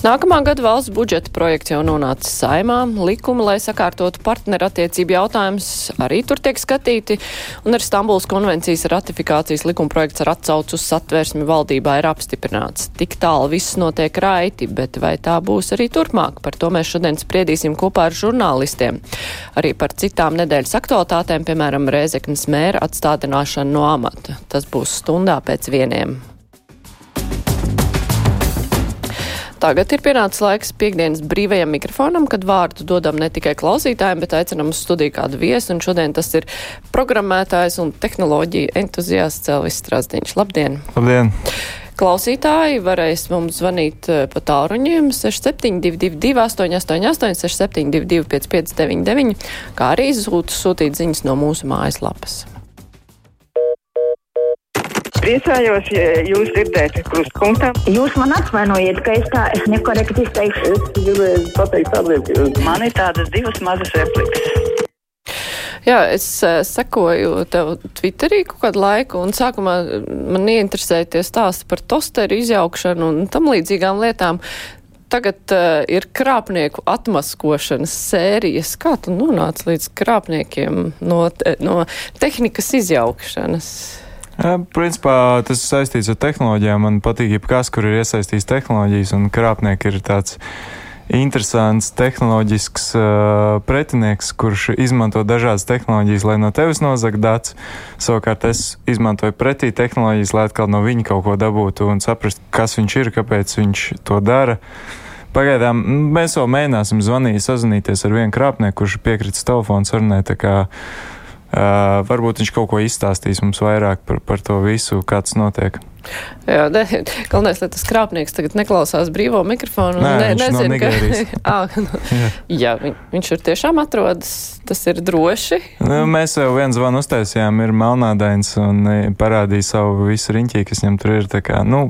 Nākamā gada valsts budžeta projekts jau nonācis saimā. Likumi, lai sakārtotu partnerattiecību jautājumus, arī tur tiek skatīti. Un ar Stambuls konvencijas ratifikācijas likuma projekts ar atsaucu uz satversmi valdībā ir apstiprināts. Tik tālu viss notiek raiti, bet vai tā būs arī turpmāk? Par to mēs šodien spriedīsim kopā ar žurnālistiem. Arī par citām nedēļas aktualitātēm, piemēram, Rēzeknas mēra atstādināšanu no amata. Tas būs stundā pēc vieniem. Tagad ir pienācis laiks piekdienas brīvajam mikrofonam, kad vārdu dodam ne tikai klausītājiem, bet aicinam uz studiju kādu viesu. Un šodien tas ir programmētājs un tehnoloģija entuziasts Elvis Strasdiņš. Labdien! Labdien! Klausītāji varēs mums zvanīt eh, pa tāruņiem 6722, 888, 672, 559, kā arī sūt, sūtīt ziņas no mūsu mājaslapas. Priecājos, ja jūs dzirdēt krustpunktā. Jūs man atvainojiet, ka es tā es nekorekti izteikšu. Es gribēju pateikt tādiem, Man ir tādas divas mazas replikas. Jā, es uh, sekoju tev Twitterī kaut kādu laiku, un sākumā man ieinteresēja tie stāsti par tosteru izjaukšanu un tam līdzīgām lietām. Tagad uh, ir krāpnieku atmaskošanas sērijas. Kā tu nonāci līdz krāpniekiem no, te, no tehnikas izjaukšanas? Principā tas saistīts ar tehnoloģijām. Man patīk, jebkas, kur ir iesaistīts tehnoloģijas, un krāpnieki ir tāds interesants tehnoloģisks uh, pretinieks, kurš izmanto dažādas tehnoloģijas, lai no tevis nozagtu datus. Savukārt es izmantoju pretī tehnoloģijas, lai atkal no viņa kaut ko dabūtu un saprastu, kas viņš ir, kāpēc viņš to dara. Pagaidām mēs vēl mēģināsim zvanīt, sazināties ar vienu krāpnieku, kurš piekrits telefonu sarunai. Uh, varbūt viņš kaut ko izstāstīs mums vairāk par, par to visu, kā tas notiek. Jā, ne, galvenais, lai tas krāpnieks tagad neklausās brīvo mikrofonu. Nē, ne, viņš no nezinu, Nigērijas. ka, à, nu, Jā. jā, viņ, viņš tur tiešām atrodas. Tas ir droši. Nu, mēs jau viens zvanu uztaisījām, ir melnādains un e, parādīja savu visu riņķī, kas viņam tur ir. Tā kā, nu,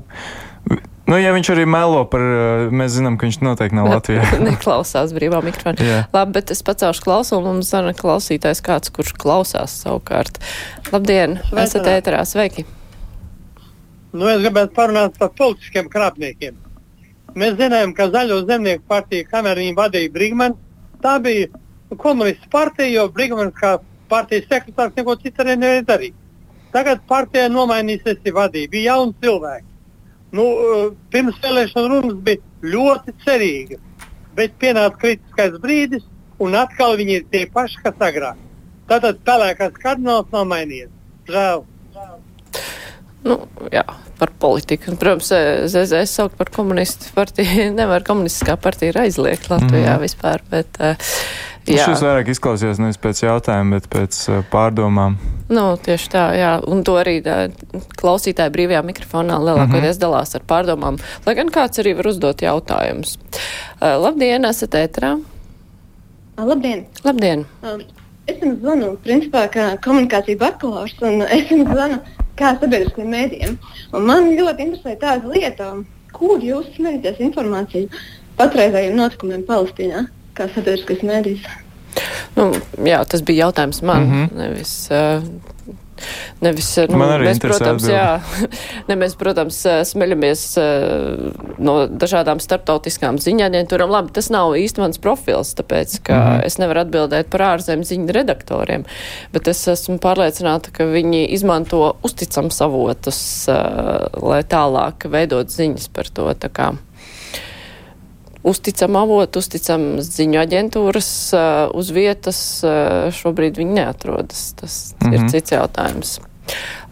nu, ja viņš arī melo par, e, mēs zinām, ka viņš noteikti nav Latvijā. Neklausās brīvā mikrofonā. Jā. Labi, bet es pacelšu klausulu un mums zana klausītājs kāds, kurš klausās savukārt. Labdien, esat ēterā, sveiki! Nu, es gribētu parunāt par politiskiem krāpniekiem. Mēs zinām, ka Zaļo zemnieku partija, kamēr viņi vadīja Brīsmanu, tā bija komunistu partija, jo Brīsmanis kā partijas sekretārs neko citu arī nevarēja darīt. Tagad partija nomainīsies vadība, bija jauni cilvēki. Nu, eh, pirms vēlēšana runas bija ļoti cerīga, bet pienāca kritiskais brīdis, un atkal viņi ir tie paši, kas agrāk. Tātad pelēkais kardināls nav mainījies. Žēl. Nu, jā, par politiku. Un, Protams, ZZS saukt par komunistu partiju. Nevar komunistiskā partija ir aizliegt Latvijā mm. vispār, bet uh, jā. Šis vairāk izklausījās nevis pēc jautājuma, bet pēc uh, pārdomām. Nu, tieši tā, jā. Un to arī tā, klausītāji brīvajā mikrofonā lielākoties mm -hmm. dalās ar pārdomām, lai gan kāds arī var uzdot jautājumus. Uh, labdien, esat ētrā? Labdien! Labdien! Um, es jums zvanu, principā, kā komunikācija bakalārs, un es jums zvanu kā sabiedriskiem mēdījiem. Un man ļoti interesē tāda lieta, kur jūs sniedzat informāciju patreizējiem notikumiem Palestīnā, kā sabiedriskais mēdījis. Nu, jā, tas bija jautājums man, mm. -hmm. nevis. Uh, Nevis, nu, Man arī mēs, protams, atbilde. jā, ne, mēs, protams, eh, smeļamies uh, no dažādām starptautiskām ziņaģentūrām. Labi, tas nav īsti mans profils, tāpēc, ka mm. -hmm. es nevaru atbildēt par ārzemju ziņu redaktoriem, bet es esmu pārliecināta, ka viņi izmanto uzticams avotus, lai tālāk veidot ziņas par to. Tā kā uzticam avotu, uzticam ziņu aģentūras uh, uz vietas. Uh, šobrīd viņi neatrodas. Tas -hmm. ir Mhm. cits jautājums.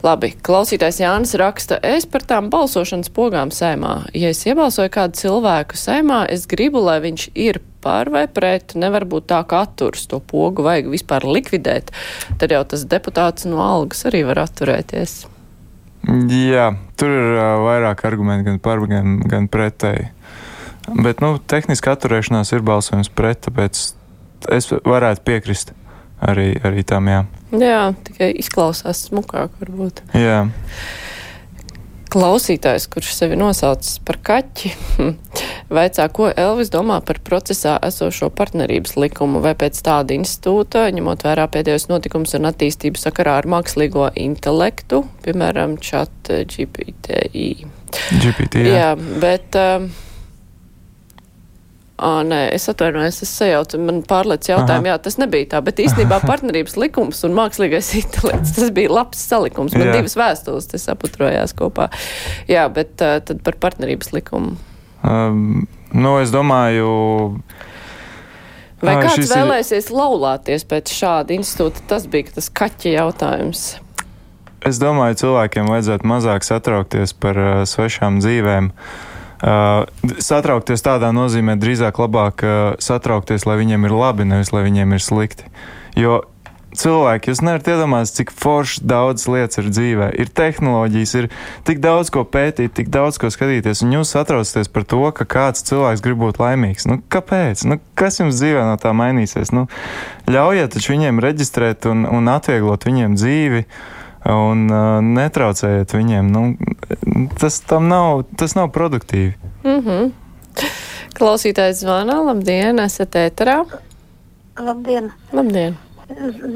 Labi, klausītājs Jānis raksta, es par tām balsošanas pogām sēmā. Ja es iebalsoju kādu cilvēku sēmā, es gribu, lai viņš ir par vai pret. Nevar būt tā, ka atturs to pogu vajag vispār likvidēt. Tad jau tas deputāts no algas arī var atturēties. Jā, tur ir uh, vairāk argumentu gan par, gan, gan pretēji. Bet, nu, tehniski atturēšanās ir balsojums pret, tāpēc es varētu piekrist arī, arī tam, jā. Jā, tikai izklausās smukāk varbūt. Jā, klausītājs, kurš sevi nosaucis par kaķi, Vaicā, ko Elvis domā par procesā esošo partnerības likumu vai pēc tāda institūta, ņemot vērā pēdējos notikums un attīstību sakarā ar mākslīgo intelektu, piemēram, chat GPTI. GPT, jā. Jā, bet. Um, Ā, nē, es atvainojos, es sajaucu, man pārlec jautājumu, Aha. jā, tas nebija tā, bet īstenībā partnerības likums un mākslīgais intelekts, tas bija labs salikums. Man Jā. divas vēstules te saputrojās kopā. Jā, bet uh, tad par partnerības likumu. Um, nu, es domāju, Vai Ā, kāds šis ir- vēlēsies laulāties pēc šāda institūta? Tas bija tas kaķa jautājums. es domāju, cilvēkiem vajadzētu mazāk satraukties par uh, svešām dzīvēm. Uh, satraukties tādā nozīmē drīzāk labāk uh, satraukties, lai viņiem ir labi, nevis lai viņiem ir slikti. Jo cilvēki, jūs nevarat iedomāties, cik forši daudz lietas ir dzīvē. Ir tehnoloģijas, ir tik daudz ko pētīt, tik daudz ko skatīties, un jūs satraucaties par to, ka kāds cilvēks grib būt laimīgs. Nu, kāpēc? Nu, kas jums dzīvē no tā mainīsies? Nu, ļaujiet viņiem reģistrēt un, un atvieglot viņiem dzīvi. Un uh, netraucējiet viņiem. Nu, tas tam nav, tas nav produktīvi. Mm -hmm. Klausītājs zvana, labdien, esat ēterā. Labdien! Labdien.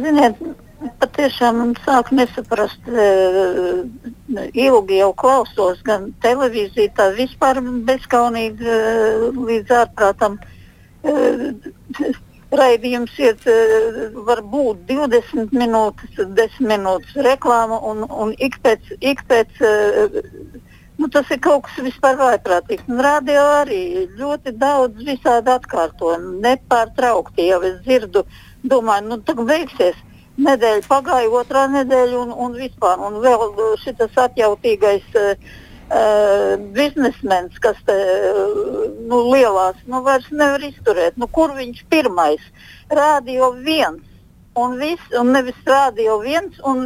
Ziniet, patiešām man sāk nesaprast, e, ilgi jau klausos, gan televīziju, tā vispār bezskaunīgi e, līdz ārprātam. E, Raidījums iet, e, var būt 20 minūtes, 10 minūtes reklāma, un, un ik pēc, ik pēc e, nu, tas ir kaut kas vispār vājprātīgs. Un radio arī ļoti daudz visādi atkārtojumu, nepārtraukti jau es dzirdu, domāju, nu tā beigsies. Nedēļa pagāja, otrā nedēļa un, un vispār. Un vēl šis atjautīgais uh, uh, biznesmenis, kas te uh, nu, lielās, nu vairs nevar izturēt. Nu, kur viņš pirmais? Rādio viens. Un, vis, un nevis rādio viens un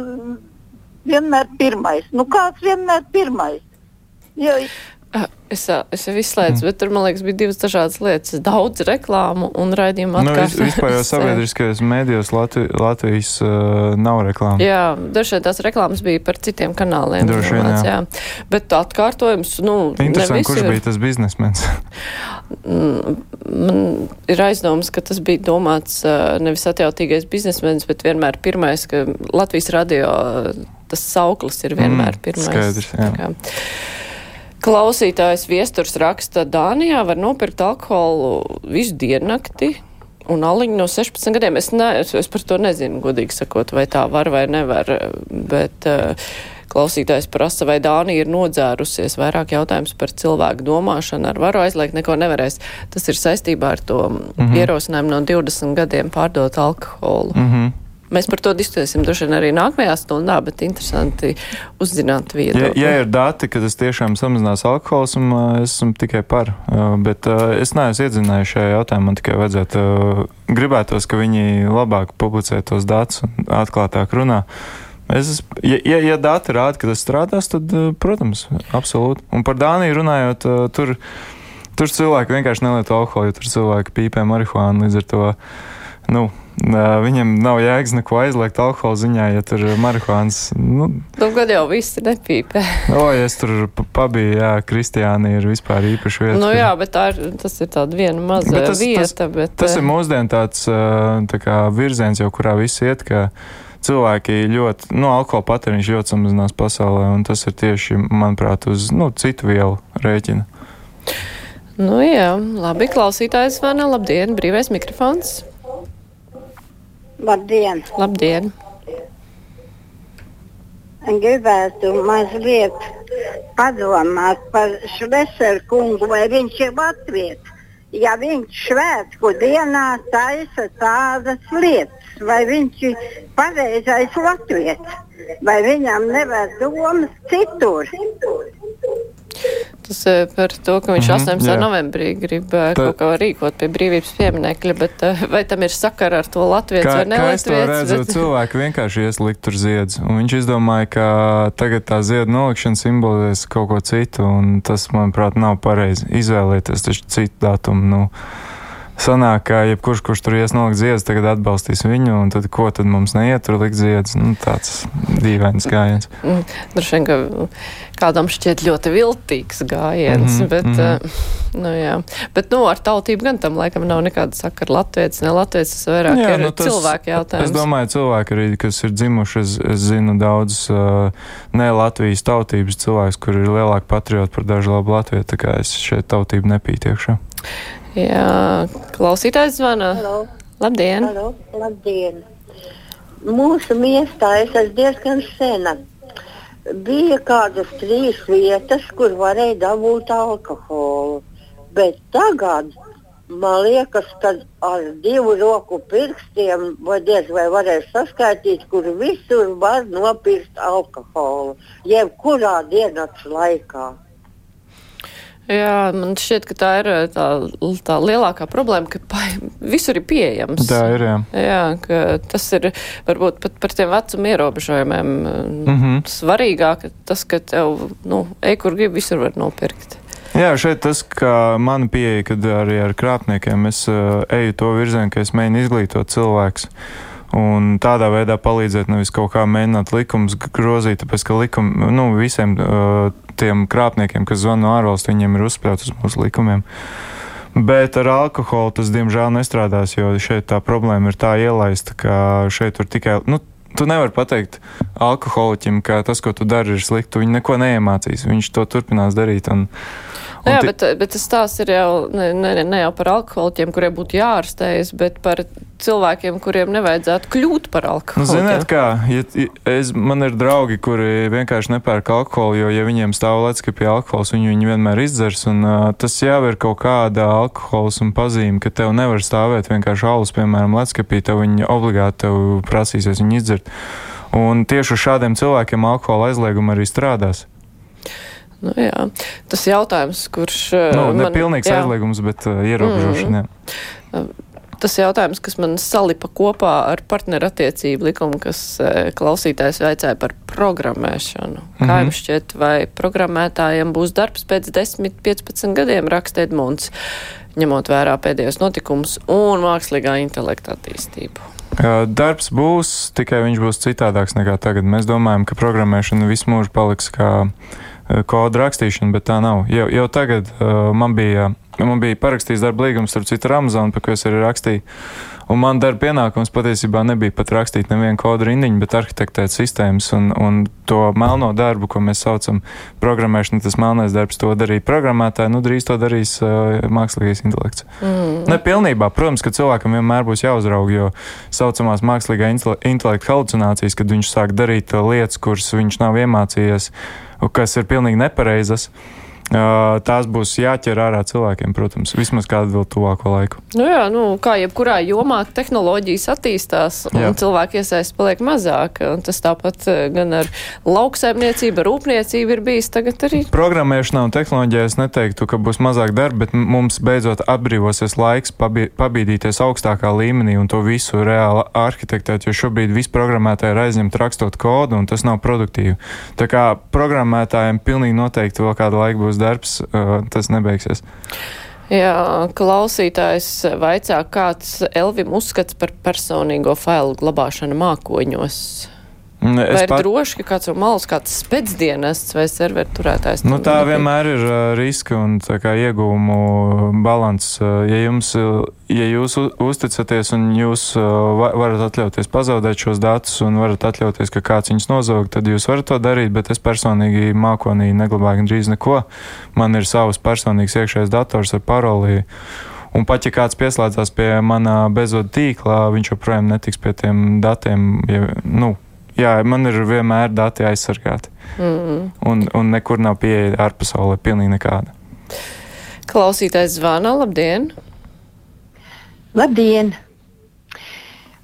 vienmēr pirmais. Nu, kāds vienmēr pirmais? Jo, Es, ā, es jau izslēdzu, mm. bet tur, man liekas, bija divas dažādas lietas. Daudz reklāmu un raidījumu Nu, vis, atkārtojumu. vispār jau sabiedriskajos mēdījos Latvi, Latvijas uh, nav reklāmas. Jā, dažreiz tās reklāmas bija par citiem kanāliem. Droši vien, domāts, jā. Bet atkārtojums, nu, Interesanti, kurš visur. bija tas biznesmenis. Mm, Man ir aizdoms, ka tas bija domāts ā, nevis atjautīgais biznesmenis, bet vienmēr pirmais, ka Latvijas radio tas sauklis ir vienmēr Mm, pirmais. skaidrs, jā. Klausītājs viesturs raksta, Dānijā var nopirkt alkoholu visu diennakti. Un aliņu no 16 gadiem es, ne, es, es par to nezinu, godīgi sakot, vai tā var vai nevar. Bet uh, klausītājs prasa, vai Dānija ir nodzērusies. Vairāk jautājums par cilvēku domāšanu. Ar varu aizliegt neko nevarēs. Tas ir saistībā ar to mm. -hmm. ierosinājumu no 20 gadiem pārdot alkoholu. Mm -hmm. Mēs par to diskutēsim droši vien arī nākamajā stundā, bet interesanti uzzināt Ja, viedokli. ja ir dati, ka tas tiešām samazinās alkoholismu, es esmu tikai par. Uh, Bet uh, es neesmu iedzinājies šajā jautājumā. Man tikai vajadzētu, uh, gribētos, ka viņi labāk publicē tos datus un atklātāk runā. Es, ja, ja, ja dati rāda, ka tas strādās, tad, uh, protams, absolūti. Un par Dāniju runājot, uh, tur, tur cilvēki vienkārši nelieto alkoholu, jo tur cilvēki pīpē marihuānu līdz ar to. Nu, Viņam nav jēgas neko aizliegt alkohola ziņā, ja tur ir marihuāns. Nu, Nu, gad jau visi nepīpē. O, ja es tur pa- pabiju, jā, Kristiāna ir vispār īpaša vieta. Nu jā, bet tā ir, tas ir tāda viena maza Bet tas- vieta. bet, Tas ir mūsdienu tāds tā kā virziens, jau kurā viss iet, ka cilvēki ļoti, nu, alkohola patēriņš ļoti samazinās pasaulē, un tas ir tieši, manuprāt, uz, nu, citu vielu rēķina. Nu jā, labi, klausītājs zvana. Labdien, brīvais mikrofons. Labdien! Labdien. gribētu mazliet padomāt par Šveseru kungu, vai viņš ir Latvijas. Ja viņš svētku dienā taisa tādas lietas, vai viņš ir pareizais Latvijas, vai viņam nevar domas citur. Tas eh, par to, ka viņš Mhm, 18. jā. novembrī grib eh, Tā- kaut ko rīkot pie brīvības pieminekļa, bet eh, vai tam ir sakara ar to latviešu vai kā es to redzu, nelatviešu? cilvēki vienkārši ieslikt tur ziedus, un viņš izdomāja, ka tagad tā ziedu nolikšana simbolizēs kaut ko citu, un tas, manuprāt, nav pareizi. Izvēlēties taču citu datumu. Nu, sanāk, ka jebkurš, kurš tur ies nolikt ziedus, tagad atbalstīs viņu, un tad ko tad mums neiet tur likt ziedus? Nu, tāds dīvains gājiens. Mm, Droši vien, ka kādam šķiet ļoti viltīgs gājiens, mm -hmm, bet, mm -hmm. nu jā. Bet, nu, ar tautību gan tam laikam nav nekāda sakara latvietis, ne latvietis, tas vairāk jā, ir nu, tas, cilvēku jautājums. Es domāju, cilvēki arī, kas ir dzimuši, es, es zinu daudz uh, ne Latvijas tautības cilvēks, kur ir lielāki patrioti par dažu labu Latviju, tā kā es šeit tautību nepītu iekšā. Jā, klausītājs zvana. Halo. Labdien! Halo, labdien! Mūsu miestā es esmu diezgan sena. Bija kādas trīs vietas, kur varēja dabūt alkoholu. Bet tagad man liekas, ka ar divu roku pirkstiem vai diez vai varēs saskaitīt, kur visur var nopirkt alkoholu. Jebkurā dienas laikā. Jā, man šķiet, ka tā ir tā, tā lielākā problēma, ka pa, visur ir pieejams. Tā ir, jā. Jā, ka tas ir varbūt pat par tiem vecuma ierobežojumiem mm. -hmm. svarīgāk, tas, ka tev, nu, ej, kur grib, visur var nopirkt. Jā, šeit tas, ka mana pieeja, kad arī ar krāpniekiem es uh, eju to virzienu, ka es mēģinu izglītot cilvēkus. Un tādā veidā palīdzēt, nevis kaut kā mēģināt likumus grozīt, tāpēc ka likumi, nu, visiem uh, tiem krāpniekiem, kas zvana no ārvalstu, viņiem ir uzspļauts uz mūsu likumiem. Bet ar alkoholu tas, diemžēl, nestrādās, jo šeit tā problēma ir tā ielaista, ka šeit tur tikai. Nu, Tu nevari pateikt alkoholiķim, ka tas, ko tu dari, ir slikti. Tu viņu neko neiemācīs. Viņš to turpinās darīt. Un, Nu, jā, bet, bet tas stāsts ir jau ne, ne, ne jau par alkoholiķiem, kuriem būtu jārastējas, bet par cilvēkiem, kuriem nevajadzētu kļūt par Nu, alkoholiķiem. ziniet, kā, ja, es, man ir draugi, kuri vienkārši nepērk alkoholu, jo, ja viņiem stāv leckapi alkohols, viņi viņu vienmēr izdzers, un uh, tas jau ir kaut kāda alkohols un pazīme, ka tev nevar stāvēt vienkārši alus, piemēram, lecskapī, tev viņi obligāti tev prasīsies viņu izdzert. Un tieši uz šādiem cilvēkiem alkohola aizlieguma arī strādās. Nu, jā. Tas jautājums, kurš. Nu, uh, ne pilnīgs jā. aizliegums, bet uh, ierobežošana. Mm. Tas jautājums, kas man salipa kopā ar partnerattiecību likumu, kas eh, klausītājs vaicāja par programmēšanu. Kā Mhm. jums šķiet, vai programmētājiem būs darbs pēc 10, 15 gadiem, raksta Edmunds, ņemot vērā pēdējos notikumus un mākslīgā intelekta attīstību? Uh, Darbs būs, tikai viņš būs citādāks nekā tagad. Mēs domājam, ka programmēšana visu mūžu paliks kā uh, kodu rakstīšana, bet tā nav. Jau, jau tagad uh, man bija, man bija parakstīts darba līgums, starp citu, ar Amazon, par ko es arī rakstīju. Un man darba pienākums patiesībā nebija pat rakstīt nevienu kodu rindiņu, bet arhitektēt sistēmas un, un to melno darbu, ko mēs saucam programmēšanu, tas melnais darbs, to darīja programmētāji, nu drīz to darīs uh, mākslīgais intelekts. Mm. Ne pilnībā, protams, ka cilvēkam vienmēr būs jāuzrauga, jo saucamās mākslīgā intele- intelekta halucinācijas, kad viņš sāk darīt uh, lietas, kuras viņš nav iemācījies, un kas ir pilnīgi nepareizas. Tās būs jāķer ārā cilvēkiem, protams, vismaz kādu vēl tuvāko laiku. Nu jā, nu, kā jebkurā jomā tehnoloģijas attīstās un Jā. cilvēku iesaist paliek mazāk. Tas tāpat gan ar lauksaimniecību, rūpniecību ir bijis tagad arī. Programmēšanā un tehnoloģijā es neteiktu, ka būs mazāk darba, bet mums beidzot atbrīvosies laiks pabi- pabīdīties augstākā līmenī un to visu reāli arhitektēt, jo šobrīd viss programmētāji ir aizņemti rakstot kodu, un tas nav produktīvi. Tā kā programmētājiem pilnīgi noteikti vēl kādu laiku būs darbs, uh, tas nebeigsies. Jā, klausītājs vaicā, kāds Elvim uzskats par personīgo failu glabāšanu mākoņos. Mm, Vai Es pat- droši, ka kāds no malas, kāds spēcdienests vai serveru turētājs? Nu, tā nepie- vienmēr ir riska un kā iegūmu balans. Ja, jums, ja jūs uzticaties un jūs va- varat atļauties pazaudēt šos datus un varat atļauties, ka kāds viņus nozog, tad jūs varat to darīt, bet es personīgi mākonī neglabāju gandrīz neko. Man ir savs personīgs iekšējais dators ar paroli. Un pat ja kāds pieslēdzās pie manā bezvadu tīklā, viņš joprojām netiks pie tiem datiem. Ja, nu, jā, man ir vienmēr dati aizsargāti Mm. un, un nekur nav pieeja ārpasaulē, pilnīgi nekāda. Klausītājs zvana, labdien! Labdien!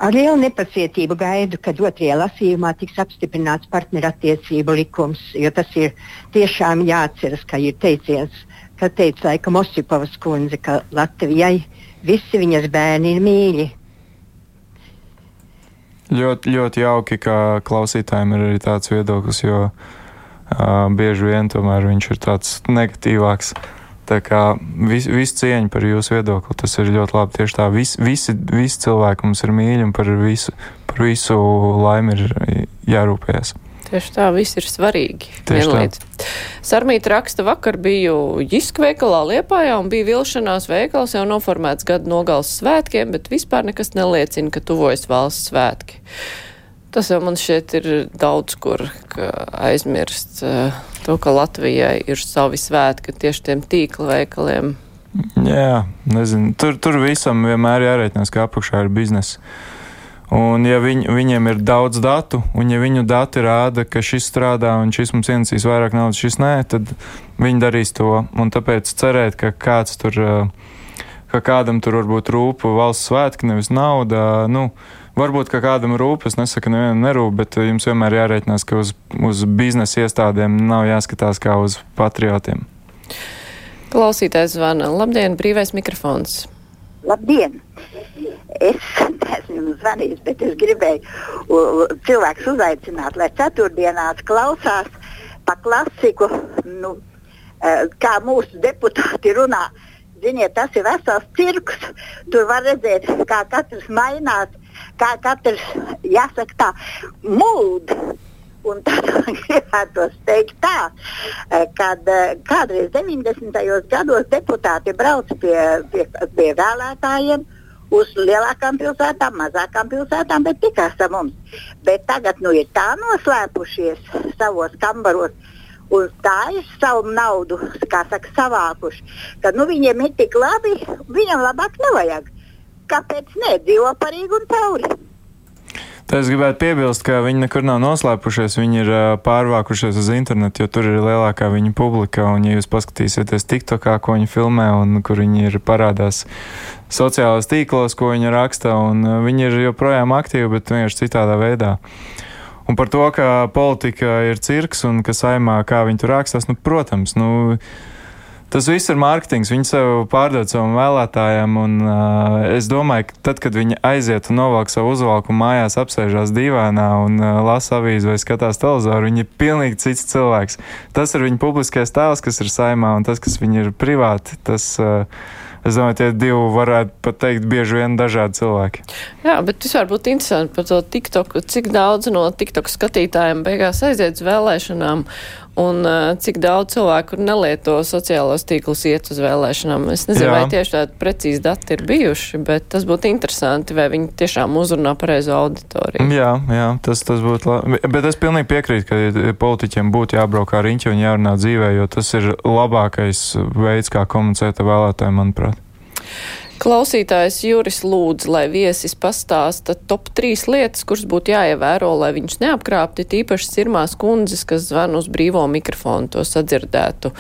Ar lielu nepacietību gaidu, kad otrajā lasījumā tiks apstiprināts partnerattiecību likums, jo tas ir tiešām jāatceras, ka ir teiciens, ka teica laikam Osipovas kundze, ka Latvijai visi viņas bērni ir mīļi. Ļoti, ļoti jauki, ka klausītājiem ir arī tāds viedoklis, jo uh, bieži vien tomēr viņš ir tāds negatīvāks. Tā kā vis, visu cieņu par jūsu viedokli, tas ir ļoti labi. Tieši tā, vis, visi, visi cilvēki mums ir mīļi un par visu, par visu laimi ir jārūpējas. Tieši tā, viss ir svarīgi. Vienlīdz. Sarmīta raksta, vakar biju Jiska veikalā Liepājā un bija vilšanās veikals jau noformēts gadu nogals svētkiem, bet vispār nekas neliecina, ka tuvojas valsts svētki. Tas jau man šķiet ir daudz kur aizmirst uh, to, ka Latvijai ir savi svētki tieši tiem tīkla veikaliem. Jā, nezinu. Tur, tur visam vienmēr jārēķinās, ka apakšā ir biznesa. Un, ja viņ, viņiem ir daudz datu, un ja viņu dati rāda, ka šis strādā un šis mums ienesīs vairāk naudas, šis nē, tad viņi darīs to. Un tāpēc cerēt, ka kāds tur, ka kādam tur varbūt rūp valsts svētki, nevis nauda. Nu, Varbūt, ka kādam rūp, es nesaku, nevienam nerūp, bet jums vienmēr jārēķinās, ka uz, uz biznesa iestādēm nav jāskatās kā uz patriotiem. Klausītājs zvana. Labdien, brīvais mikrofons! Labdien! Es neesmu jums zvanījis, bet es gribēju cilvēkus uzaicināt, lai ceturtdienās klausās pa klasiku, nu, e, kā mūsu deputāti runā. Ziniet, tas ir vesels cirks. Tur var redzēt, kā katrs mainās, kā katrs, jāsaka tā, mūd. Un tad gribētu teikt tā, e, kad e, kādreiz 90. gados deputāti brauca pie, pie, pie vēlētājiem uz lielākām pilsētām, mazākām pilsētām, bet tikās ar mums. Bet tagad nu, ir tā noslēpušies savos kambaros. Un tā ir savu naudu, kā saka, savākuši. Ka nu, viņiem ir tik labi, viņam labāk nevajag. Kāpēc ne? Dzīvo parīgi un tauri. Es gribētu piebilst, ka viņi nekur nav noslēpušies. Viņi ir pārvākušies uz internetu, jo tur ir lielākā viņa publika. Un, ja jūs paskatīsieties TikTokā, ko viņi filmē un kur viņi ir parādās sociālajos tīklos, ko viņi raksta, un viņi ir joprojām aktīvi, bet vienkārši citādā veidā. Un par to, ka politika ir cirks un ka saimā kā viņi tur rakstās, nu, protams, nu, Tas viss ir mārketings. Viņi sev pārdod savam vēlētājam. Un, uh, es domāju, ka tad, kad viņi aiziet un novelk savu uzvalku mājās, apsēžās dīvainā un uh, lasa avīzi vai skatās televizoru, viņi ir pilnīgi cits cilvēks. Tas ir viņa publiskais tēls, kas ir saimā, un tas, kas viņi ir privāti. Tas, uh, Es domāju, tie divi varētu pat teikt bieži vien dažādi cilvēki. Jā, bet vispār būtu interesanti par to TikTok, cik daudz no TikTok skatītājiem beigās aiziet uz vēlēšanām un cik daudz cilvēku nelieto sociālos tīklus iet uz vēlēšanām. Es nezinu, Jā. vai tieši tādi precīzi dati ir bijuši, bet tas būtu interesanti, vai viņi tiešām uzrunā pareizo auditoriju. Jā, jā tas, tas būtu labi. Bet es pilnīgi piekrītu, ka politiķiem būtu jābrauk ar riņķi un jārunā dzīvē, jo tas ir labākais veids, kā komunicēt ar vēlētājiem, manuprāt. Klausītājs Juris lūdz, lai viesis pastāsta top trīs lietas, kuras būtu jāievēro, lai viņus neapkrāpti, tīpaši sirmās kundzes, kas zvan uz brīvo mikrofonu, to sadzirdētu.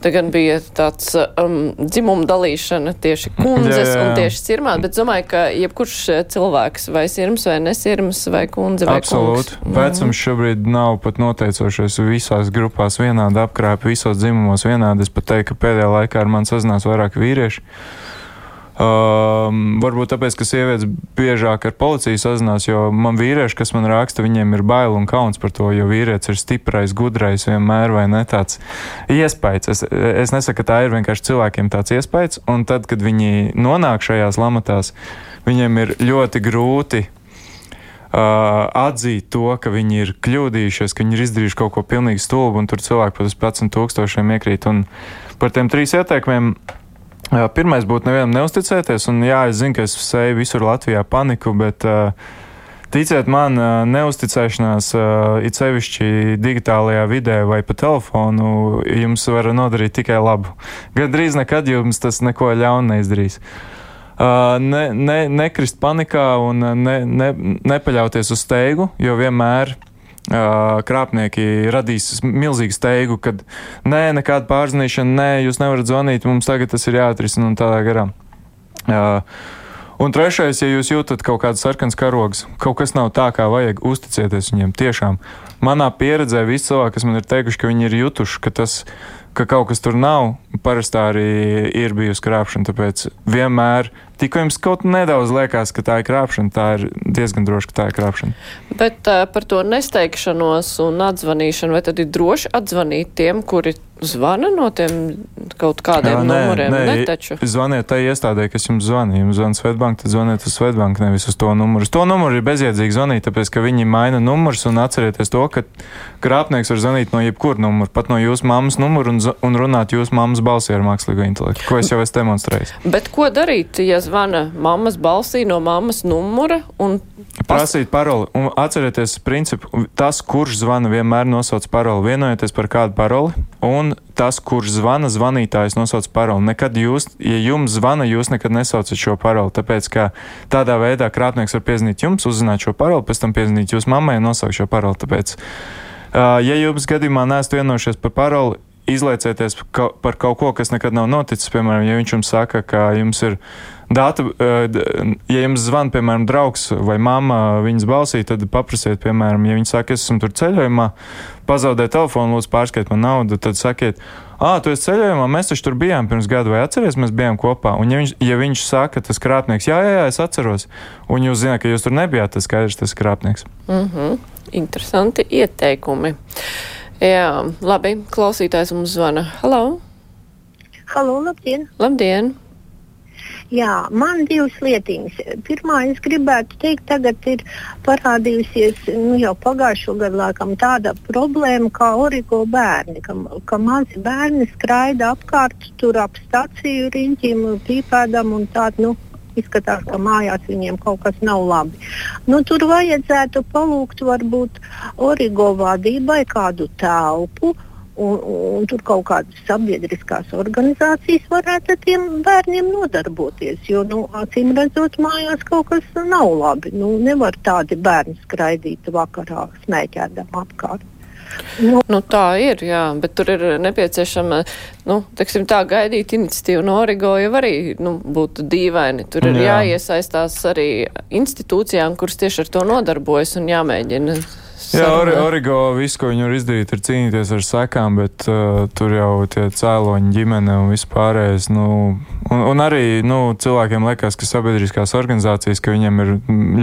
Te gan bija tāds um, dzimuma dalīšana tieši kundzes jā, jā. un tieši sirmās, bet domāju, ka jebkurš cilvēks, vai sirms vai nesirms, vai kundze vai Absolūti. Kungs. Vecums šobrīd nav pat noteicošais visās grupās vienādi apkrāpi, visos dzimumos vienādi. Es pat teiktu, ka pēdējā laikā ar mani sazinās vairāk vīrieši. Um, varbūt tāpēc, ka sievietes biežāk ar policiju sazinās, jo man vīrieši, kas man raksta, viņiem ir bail un kauns par to, jo vīrietis ir stiprais, gudrais vienmēr vai ne tāds iespējas. Es, es nesaku, ka tā ir vienkārši cilvēkiem tāds iespējas, un tad, kad viņi nonāk šajās lamatās, viņiem ir ļoti grūti Uh, atzīt to, ka viņi ir kļūdījušies, ka viņi ir izdarījuši kaut ko pilnīgi stulbu, un tur cilvēki pat uz 11 tūkstošiem iekrīt. Un par tiem trīs ieteikumiem Pirmais būtu nevienam neusticēties, un jā, es zinu, ka es seju visur Latvijā paniku, bet ticiet man, neusticēšanās, it sevišķi digitālajā vidē vai pa telefonu, jums var nodarīt tikai labu. Gan drīz nekad jums tas neko ļaunu neizdarīs. Ne, ne, nekrist panikā un ne, ne, nepaļauties uz steigu, jo vienmēr krāpnieki radīs milzīgu steigu, kad nē, nekāda pārzvanīšana, nē, jūs nevarat zvanīt, mums tagad tas ir jāatrisina un tādā garā. Un trešais, ja jūs jūtat kaut kādas sarkanas karogas, kaut kas nav tā, kā vajag, uzticieties viņiem. Tiešām manā pieredzē visi cilvēki, kas man ir teikuši, ka viņi ir jutuši, ka tas ka kaut kas tur nav. Parasti arī ir bijusi krāpšana, tāpēc vienmēr tikko jums kaut nedaudz liekas, ka tā ir krāpšana, tā ir diezgan droši, ka tā ir krāpšana. Bet uh, par to nesteigšanos un atzvanīšanu, vai tad ir droši atzvanīt tiem, kuri zvana no tiem kaut kādiem Jā, nē, numuriem? Nē, ne, taču. Zvaniet tai iestādē, kas jums zvana. Jums zvana Svetbanka, tad zvaniet uz Svetbanku, nevis uz to numuru. Uz to numuru ir bezjēdzīgi zvanīt, tāpēc, ka viņi maina numurus un atcerieties to, ka krāpnieks var zvanīt no jebkura numura, pat no jūsu mammas numura un, un runāt jūsu mammas balsī ar mākslīgo intelektu, ko es jau esmu demonstrējis. Bet ko darīt, ja zvana mammas balsī no mammas numura Prasīt paroli. Un atcerieties, principu, tas, kurš zvana, vienmēr nosauc paroli. Vienojieties par kādu paroli, un tas, kurš zvana, zvanītājs nosauc paroli. Nekad jūs, ja jums zvana, jūs nekad nesaucat šo paroli. Tāpēc, ka tādā veidā krāpnieks var piezīmēt jums, uzzināt šo paroli, pēc tam piezīmēt jūsu mammai un nosaukt šo paroli. Tāpēc, ja jums gadījumā neesat vienojušies par paroli, izliecieties par kaut ko, kas nekad nav noticis. Piemēram, ja viņš jums saka, ka jums ir datu, ja jums zvan, piemēram, draugs vai mamma viņas balsī, tad paprasiet, piemēram, ja viņi saka, es esmu tur ceļojumā, pazaudēju telefonu, lūdzu, pārskait man naudu, tad sakiet, ah, tu esi ceļojumā, mēs taču tur bijām pirms gada, vai atceries, mēs bijām kopā. Un, ja viņš, ja viņš saka, tas krāpnieks, jā, jā, jā, es atceros, un jūs zināt, ka jūs tur nebijāt, tas skaidrs, tas krāpnieks. Mm -hmm. Interesanti ieteikumi. Jā, labi, klausītājs mums zvana. Halo! Halo, labdien! Labdien! Jā, man divas lietiņas. Pirmā, es gribētu teikt, tagad ir parādījusies nu, jau pagājušo gadu laikam tāda problēma kā origo bērni, ka, ka mazi bērni skraida apkārt tur ap staciju riņķiem, pīpēdam un tādu. Nu, izskatās, ka mājās viņiem kaut kas nav labi. Nu, tur vajadzētu palūgt varbūt origo vadībai kādu telpu. Un, un tur kaut kādas sabiedriskās organizācijas varētu ar tiem bērniem nodarboties. Jo, nu, acīm redzot, mājās kaut kas nav labi. Nu, nevar tādi bērni skraidīt vakarā, smēķēdam apkārt. Nu, nu, tā ir, jā, bet tur ir nepieciešama, nu, teiksim, tā gaidīt iniciatīvu no Origo jau arī, nu, būtu dīvaini. Tur ir jā. jāiesaistās arī institūcijām, kuras tieši ar to nodarbojas un jāmēģina Jā, or, Origo visu, ko viņi var izdarīt, ir cīnīties ar sekām, bet uh, tur jau tie cēloņi, ģimene un vispārējais. Nu, un, un arī nu, cilvēkiem liekas, ka sabiedriskās organizācijas, ka viņiem ir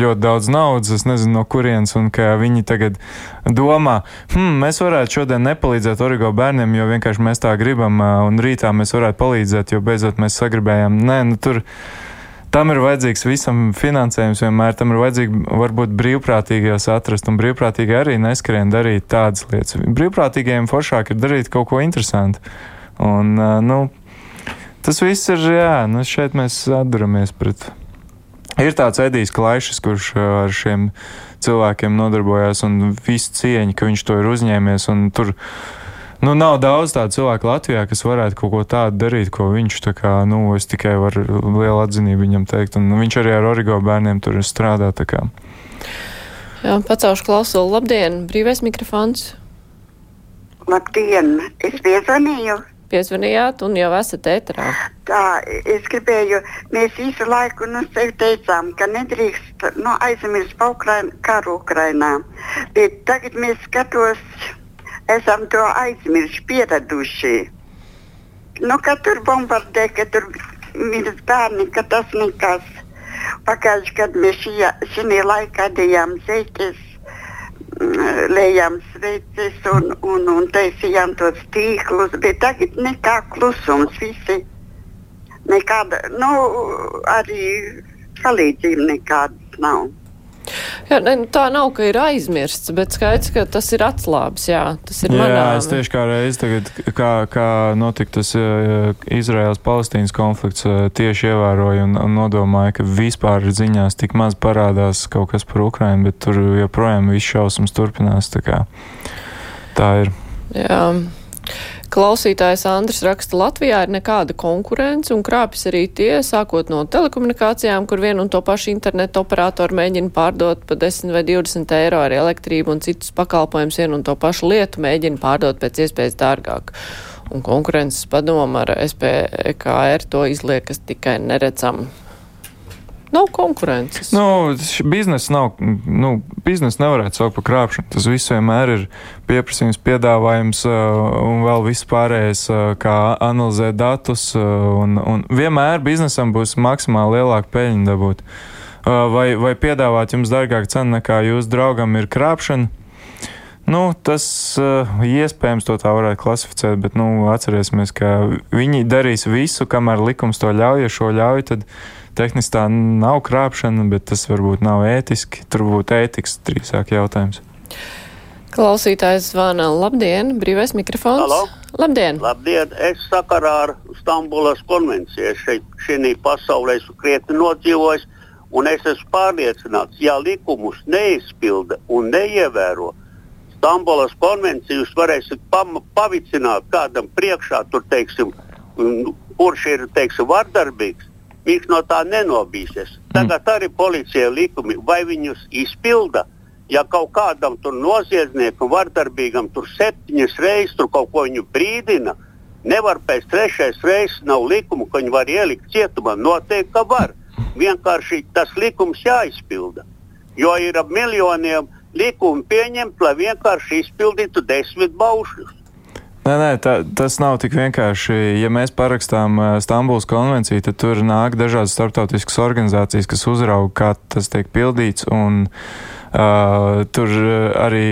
ļoti daudz naudas, es nezinu no kurienes, un ka viņi tagad domā, hm, mēs varētu šodien nepalīdzēt Origo bērniem, jo vienkārši mēs tā gribam, uh, un rītā mēs varētu palīdzēt, jo beidzot mēs sagribējām. Nē, nu tur tam ir vajadzīgs visam finansējums vienmēr, tam ir vajadzīgi varbūt brīvprātīgajos atrast, un brīvprātīgi arī neskrien darīt tādas lietas. Brīvprātīgajiem foršāk ir darīt kaut ko interesantu. Un, nu, tas viss ir, jā, nu, šeit mēs atduramies pret. Ir tāds Edijs Klaišs, kurš ar šiem cilvēkiem nodarbojās, un visu cieņu, ka viņš to ir uzņēmies. Tur nu, nav daudz tādu cilvēku Latvijā, kas varētu kaut ko tādu darīt, ko viņš tā kā, nu, es tikai varu lielu atzinību viņam teikt. Un viņš arī ar origo bērniem tur strādā. Jā, pacaušu klausulu. Labdien, brīvais mikrofons. Labdien, es piezvanīju. Piezvanījāt un jau esat ēterā. Tā, es gribēju, mēs visu laiku nu, sev teicām, ka nedrīkst nu, aizmirst par Ukraina, karu Ukrainā. Bet tagad mēs skatos esam to aizmirsuši, pieraduši. Nu, kad tur bombardē, kad tur mirst bērni, ka tas nekas. Pagājuši, kad mēs šajā laikā dejām zeites, mm, lējām sveces un, un, un taisījām tos tīklus, bet tagad nekā klusums, visi nekāda, nu, arī palīdzība nekādas nav. Jā, ne, nu, tā nav, ka ir aizmirsts, bet skaidrs, ka tas ir atslābs. Jā, tas ir. Jā, es tieši kā reiz tagad, kā, kā notika tas Izraels-Palestīnas konflikts, tieši ievēroju un, un nodomāju, ka vispār ziņās tik maz parādās kaut kas par Ukrainu, bet tur joprojām viss šausmas turpinās. Tā, kā, tā ir. Jā. Klausītājs Andris raksta, Latvijā ir nekāda konkurence un krāpjas arī tie, sākot no telekomunikācijām, kur vienu un to pašu internetu operātoru mēģina pārdot pa 10 vai 20 eiro arī elektrību un citus pakalpojumus vienu un to pašu lietu mēģina pārdot pēc iespējas dārgāk. Un konkurences padoma ar SPKR to izliekas tikai neredzam. Nav konkurences. Nu, biznesa nav, nu, biznesa nevarētu saukt par krāpšanu. Tas viss vienmēr ir pieprasījums, piedāvājums un vēl viss pārējais, kā analizēt datus. Un, un vienmēr biznesam būs maksimāli lielāka peļņa dabūt. Vai, vai piedāvāt jums dārgāku cenu nekā jūsu draugam ir krāpšana? Nu, tas uh, iespējams to tā varētu klasificēt, bet nu, atcerēsimies, ka viņi darīs visu, kamēr likums to ļauj. Ja šo ļauj, tad tehniski tā nav krāpšana, bet tas varbūt nav ētiski. Tur būtu ētikas drīzāk jautājums. Klausītājs zvana. Labdien, brīvais mikrofons. Halo. Labdien! Labdien! Es sakarā ar Stambulas konvenciju šeit, šī pasaulē esmu krietni nodzīvojis, un es esmu pārliecināts, ja likumus neizpilda un neievēro, Stambulas konvenciju jūs varēsiet pavicināt kādam priekšā, tur, teiksim, kurš ir teiksim, vardarbīgs. Viņš no tā nenobīsies. Tagad arī policija likumi, vai viņus izpilda. Ja kaut kādam tur noziedzniekam, vardarbīgam, tur septiņas reizes tur kaut ko viņu brīdina, nevar pēc trešais reizes nav likumu, ka viņi var ielikt cietumā. Noteikti, ka var. Vienkārši tas likums jāizpilda. Jo ir ap miljoniem likumu pieņemt, lai vienkārši izpildītu desmit baušļus. Nē, nē, tā, tas nav tik vienkārši. Ja mēs parakstām Stambulas konvenciju, tad tur nāk dažādas starptautiskas organizācijas, kas uzrauga, kā tas tiek pildīts. Un, uh, tur arī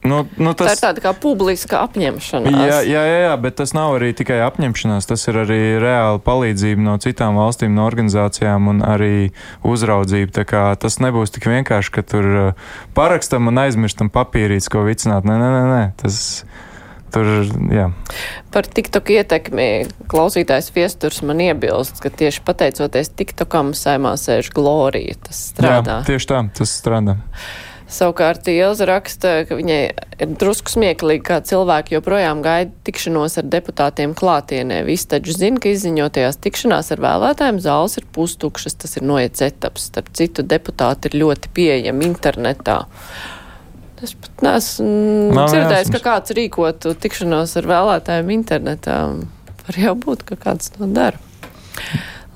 Nu, nu tas... Tā ir tāda kā publiska apņemšanās. Jā, jā, jā, jā, bet tas nav arī tikai apņemšanās, tas ir arī reāla palīdzība no citām valstīm, no organizācijām un arī uzraudzība. Tā kā tas nebūs tik vienkārši, ka tur parakstam un aizmirstam papīrītis, ko vicināt. Nē, nē, nē, nē. tas. Tur, jā. Par TikTok ietekmi klausītājs Viesturs man iebilst, ka tieši pateicoties TikTokam saimā sēž glorija. Tas strādā. Jā, tieši tā, tas strādā. Savukārt Ilza raksta, ka viņai ir drusku smieklīgi, kā cilvēki joprojām gaida tikšanos ar deputātiem klātienē. Visi taču zina, ka izziņotajās tikšanās ar vēlētājiem zāles ir pustukšas, tas ir noiets etaps. Starp citu, deputāti ir ļoti pieejami internetā. Es pat neesmu dzirdējis, ka kāds rīkotu tikšanos ar vēlētājiem internetā. Var jau būt, ka kāds to dara.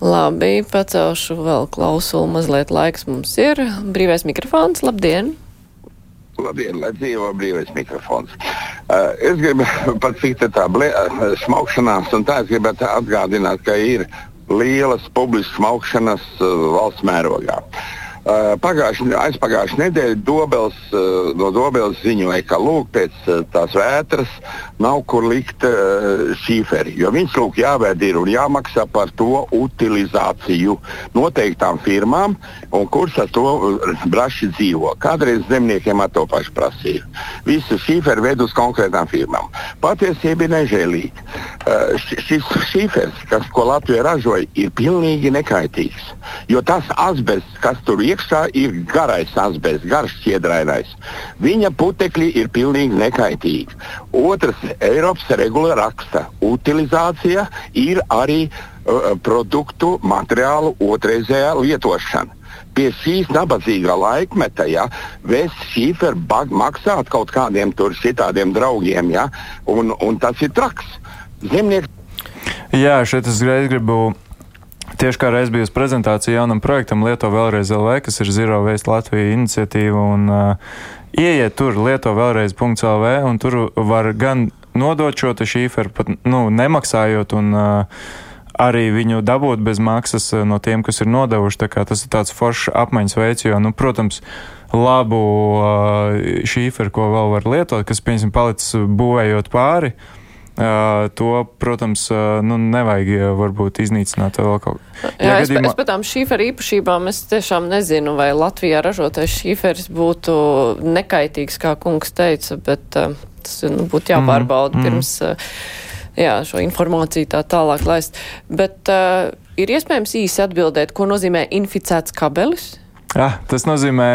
Labi, pacelšu vēl klausulu, mazliet laiks mums ir. Brīvais mikrofons, labdien! Labdien, lai dzīvo brīvais mikrofons. Uh, es gribu pat cik tā blē, uh, smaukšanās, un tā es gribētu atgādināt, ka ir lielas publiskas smaukšanas uh, valsts mērogā. Uh, Uh, Aizpagājušā nedēļa Dobels, uh, no Dobeles ziņoja, ka lūk, pēc uh, tās vētras nav kur likt šīferi. Jo viņš lūk jāvēd ir un jāmaksā par to utilizāciju noteiktām firmām, un kurš ar to braši dzīvo. Kādreiz zemniekiem ar to pašu prasīja. Visu šīferi ved uz konkrētām firmām. Patiesība ir nežēlīga. Šis šīfers, kas, ko Latvija ražoja, ir pilnīgi nekaitīgs. Jo tas asbests, kas tur ir, iekšā ir garais asbests, garš šķiedrainais. Viņa putekļi ir pilnīgi nekaitīgi. Otrs, Eiropas regula raksta, utilizācija ir arī uh, produktu materiālu otrreizējā lietošana pie šīs nabadzīgā laikmeta, ja vēst šīferu maksāt kaut kādiem tur šitādiem draugiem, ja, un, un tas ir traks. Zemnieks. Jā, šeit es gribu Tieši kā reiz bijusi prezentācija jaunam projektam Lieto vēlreiz LV, kas ir Zero Waste Latvija iniciatīva, un uh, ieiet tur Lieto vēlreiz.lv, un tur var gan nodot šo šīferu, pat nu, nemaksājot, un uh, arī viņu dabūt bez maksas no tiem, kas ir nodevuši. Tas ir tāds foršs apmaiņas veids, jo, nu, protams, labu uh, šīferu, ko vēl var lietot, kas, piemēram, palicis būvējot pāri. Uh, to, protams, nu, nevajag varbūt iznīcināt vēl kaut ko. Jā, es, gadījumā... es pat tām šīferu īpašībām es tiešām nezinu, vai Latvijā ražotais šīferis būtu nekaitīgs, kā kungs teica, bet tas nu, būtu jāpārbauda mm, pirms uh, jā, šo informāciju tā tālāk laist. Bet uh, ir iespējams īsi atbildēt, ko nozīmē inficēts kabelis? Jā, tas nozīmē,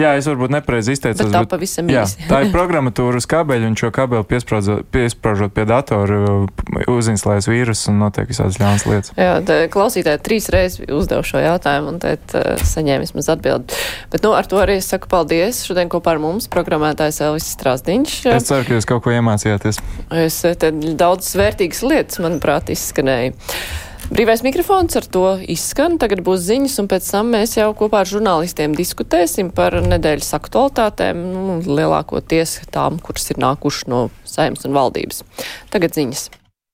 jā, es varbūt nepareizi izteicos. Bet tā pavisam jā, tā ir programmatūra uz kabeļa, un šo kabeli piesprāžot pie datora, uzinstalēs vīrusu un notiek visādas ļaunas lietas. Jā, klausītāji trīs reizes uzdev šo jautājumu, un tēt uh, saņēma vismaz atbildi. Bet, nu, ar to arī es saku paldies. Šodien kopā ar mums programmētājs Elvis Strāsdiņš. Es ceru, ka jūs kaut ko iemācījāties. Es te daudz vērtīgas lietas, manuprāt, izskanēja. Brīvais mikrofons ar to izskan, tagad būs ziņas, un pēc tam mēs jau kopā ar žurnālistiem diskutēsim par nedēļas aktualitātēm, nu, lielākoties tām, kuras ir nākušas no saimnes un valdības. Tagad ziņas.